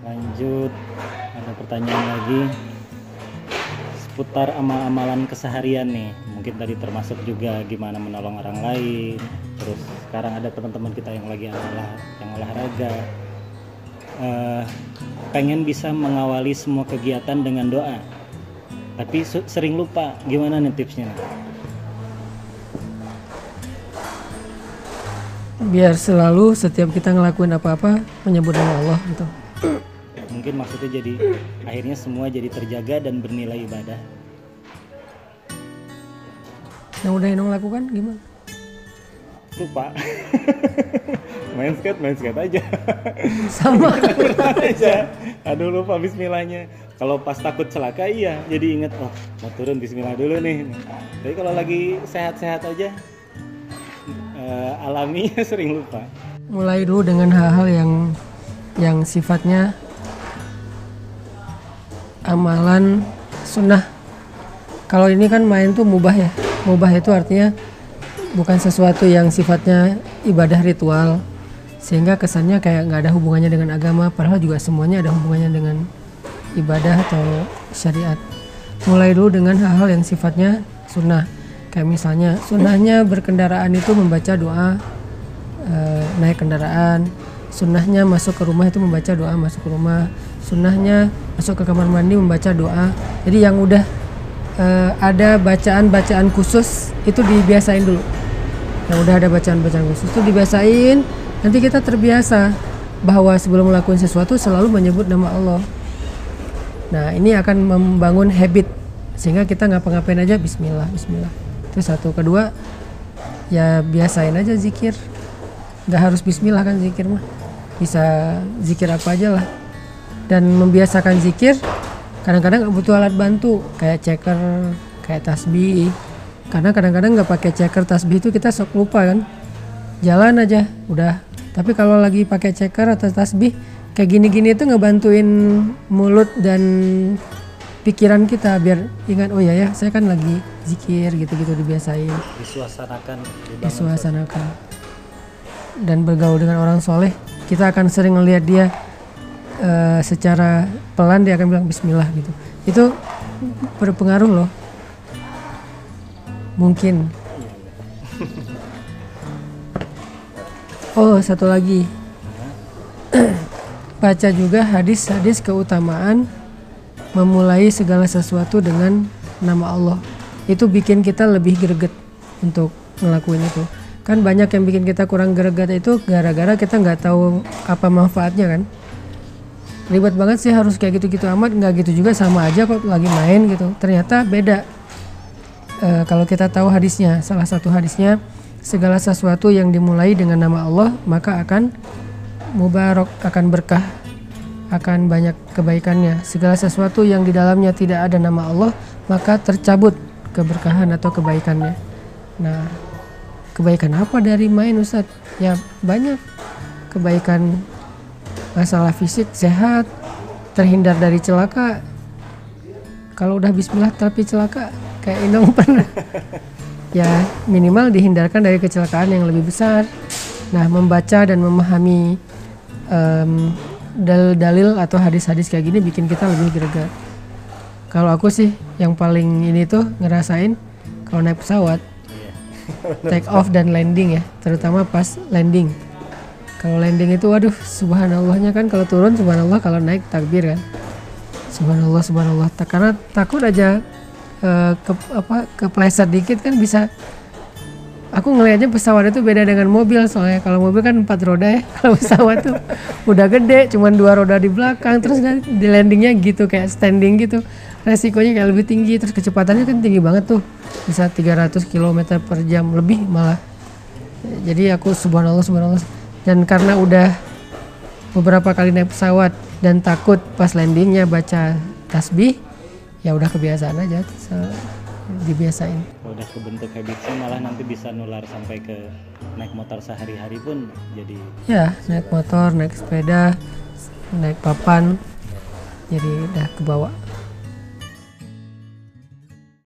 lanjut ada pertanyaan lagi. Seputar amal-amalan keseharian nih mungkin tadi termasuk juga gimana menolong orang lain. Terus sekarang ada teman-teman kita yang lagi olah yang olahraga. Eh, pengen bisa mengawali semua kegiatan dengan doa. Tapi sering lupa gimana nih tipsnya biar selalu setiap kita ngelakuin apa-apa menyebut nama Allah gitu mungkin maksudnya jadi akhirnya semua jadi terjaga dan bernilai ibadah. Yang udah Enong lakukan gimana? Lupa. Main skate main skate aja. Sama. Aja. Aduh lupa bismillahnya. Kalau pas takut celaka iya. Jadi inget oh mau turun bismillah dulu nih. Tapi kalau lagi sehat-sehat aja eh, alami sering lupa. Mulai dulu dengan hal-hal yang yang sifatnya amalan sunnah. Kalau ini kan main tuh mubah ya. Mubah itu artinya bukan sesuatu yang sifatnya ibadah ritual. Sehingga kesannya kayak nggak ada hubungannya dengan agama padahal juga semuanya ada hubungannya dengan ibadah atau syariat. Mulai dulu dengan hal-hal yang sifatnya sunnah. Kayak misalnya sunnahnya berkendaraan itu membaca doa eh, naik kendaraan. Sunnahnya masuk ke rumah itu membaca doa masuk ke rumah. Sunnahnya masuk ke kamar mandi membaca doa. Jadi yang udah eh, ada bacaan-bacaan khusus itu dibiasain dulu. Yang udah ada bacaan-bacaan khusus itu dibiasain. Nanti kita terbiasa bahwa sebelum melakukan sesuatu selalu menyebut nama Allah. Nah ini akan membangun habit sehingga kita ngapa-ngapain aja Bismillah Bismillah. Itu satu. Kedua ya biasain aja zikir. Nggak harus Bismillah kan zikir mah. Bisa zikir apa aja lah dan membiasakan zikir kadang-kadang nggak butuh alat bantu kayak checker kayak tasbih. Karena kadang-kadang nggak pakai checker tasbih itu kita sok lupa kan. Jalan aja udah. Tapi kalau lagi pakai checker atau tasbih kayak gini-gini itu ngebantuin mulut dan pikiran kita biar ingat oh ya ya saya kan lagi zikir gitu-gitu dibiasain. Disuasanakan disuasanakan. Dan bergaul dengan orang soleh kita akan sering ngelihat dia eh, secara pelan dia akan bilang Bismillah gitu. Itu berpengaruh loh. Mungkin. Oh satu lagi. Baca juga hadis-hadis keutamaan memulai segala sesuatu dengan nama Allah. Itu bikin kita lebih greget untuk ngelakuin itu. Kan banyak yang bikin kita kurang greget itu gara-gara kita nggak tahu apa manfaatnya kan ribet banget sih harus kayak gitu-gitu amat. Nggak gitu juga sama aja kok lagi main gitu. Ternyata beda. Eh, kalau kita tahu hadisnya salah satu hadisnya segala sesuatu yang dimulai dengan nama Allah maka akan mubarak akan berkah akan banyak kebaikannya. Segala sesuatu yang di dalamnya tidak ada nama Allah maka tercabut keberkahan atau kebaikannya. Nah kebaikan apa dari main Ustadz? Ya banyak kebaikan masalah fisik sehat terhindar dari celaka. Kalau udah bismillah tapi celaka kayak Inong pernah. Ya minimal dihindarkan dari kecelakaan yang lebih besar. Nah membaca dan memahami em, dalil-dalil atau hadis-hadis kayak gini bikin kita lebih greget. Kalau aku sih yang paling ini tuh ngerasain kalau naik pesawat take off dan landing ya terutama pas landing kalau landing itu waduh subhanallahnya kan kalau turun subhanallah kalau naik takbir kan? Subhanallah subhanallah. Ta- karena takut aja eh, ke apa kepleset dikit kan bisa. Aku ngelihatnya pesawat itu beda dengan mobil soalnya kalau mobil kan empat roda ya. Kalau pesawat tuh udah gede cuman dua roda di belakang. Terus kan di landingnya gitu kayak standing gitu. Resikonya kayak lebih tinggi terus kecepatannya kan tinggi banget tuh. Bisa 300 km per jam lebih malah. Jadi aku subhanallah subhanallah dan karena udah beberapa kali naik pesawat dan takut pas landingnya baca tasbih ya udah kebiasaan aja so, dibiasain. Udah kebentuk habitsnya malah nanti bisa nular sampai ke naik motor sehari-hari pun jadi ya naik motor naik sepeda naik papan jadi udah kebawa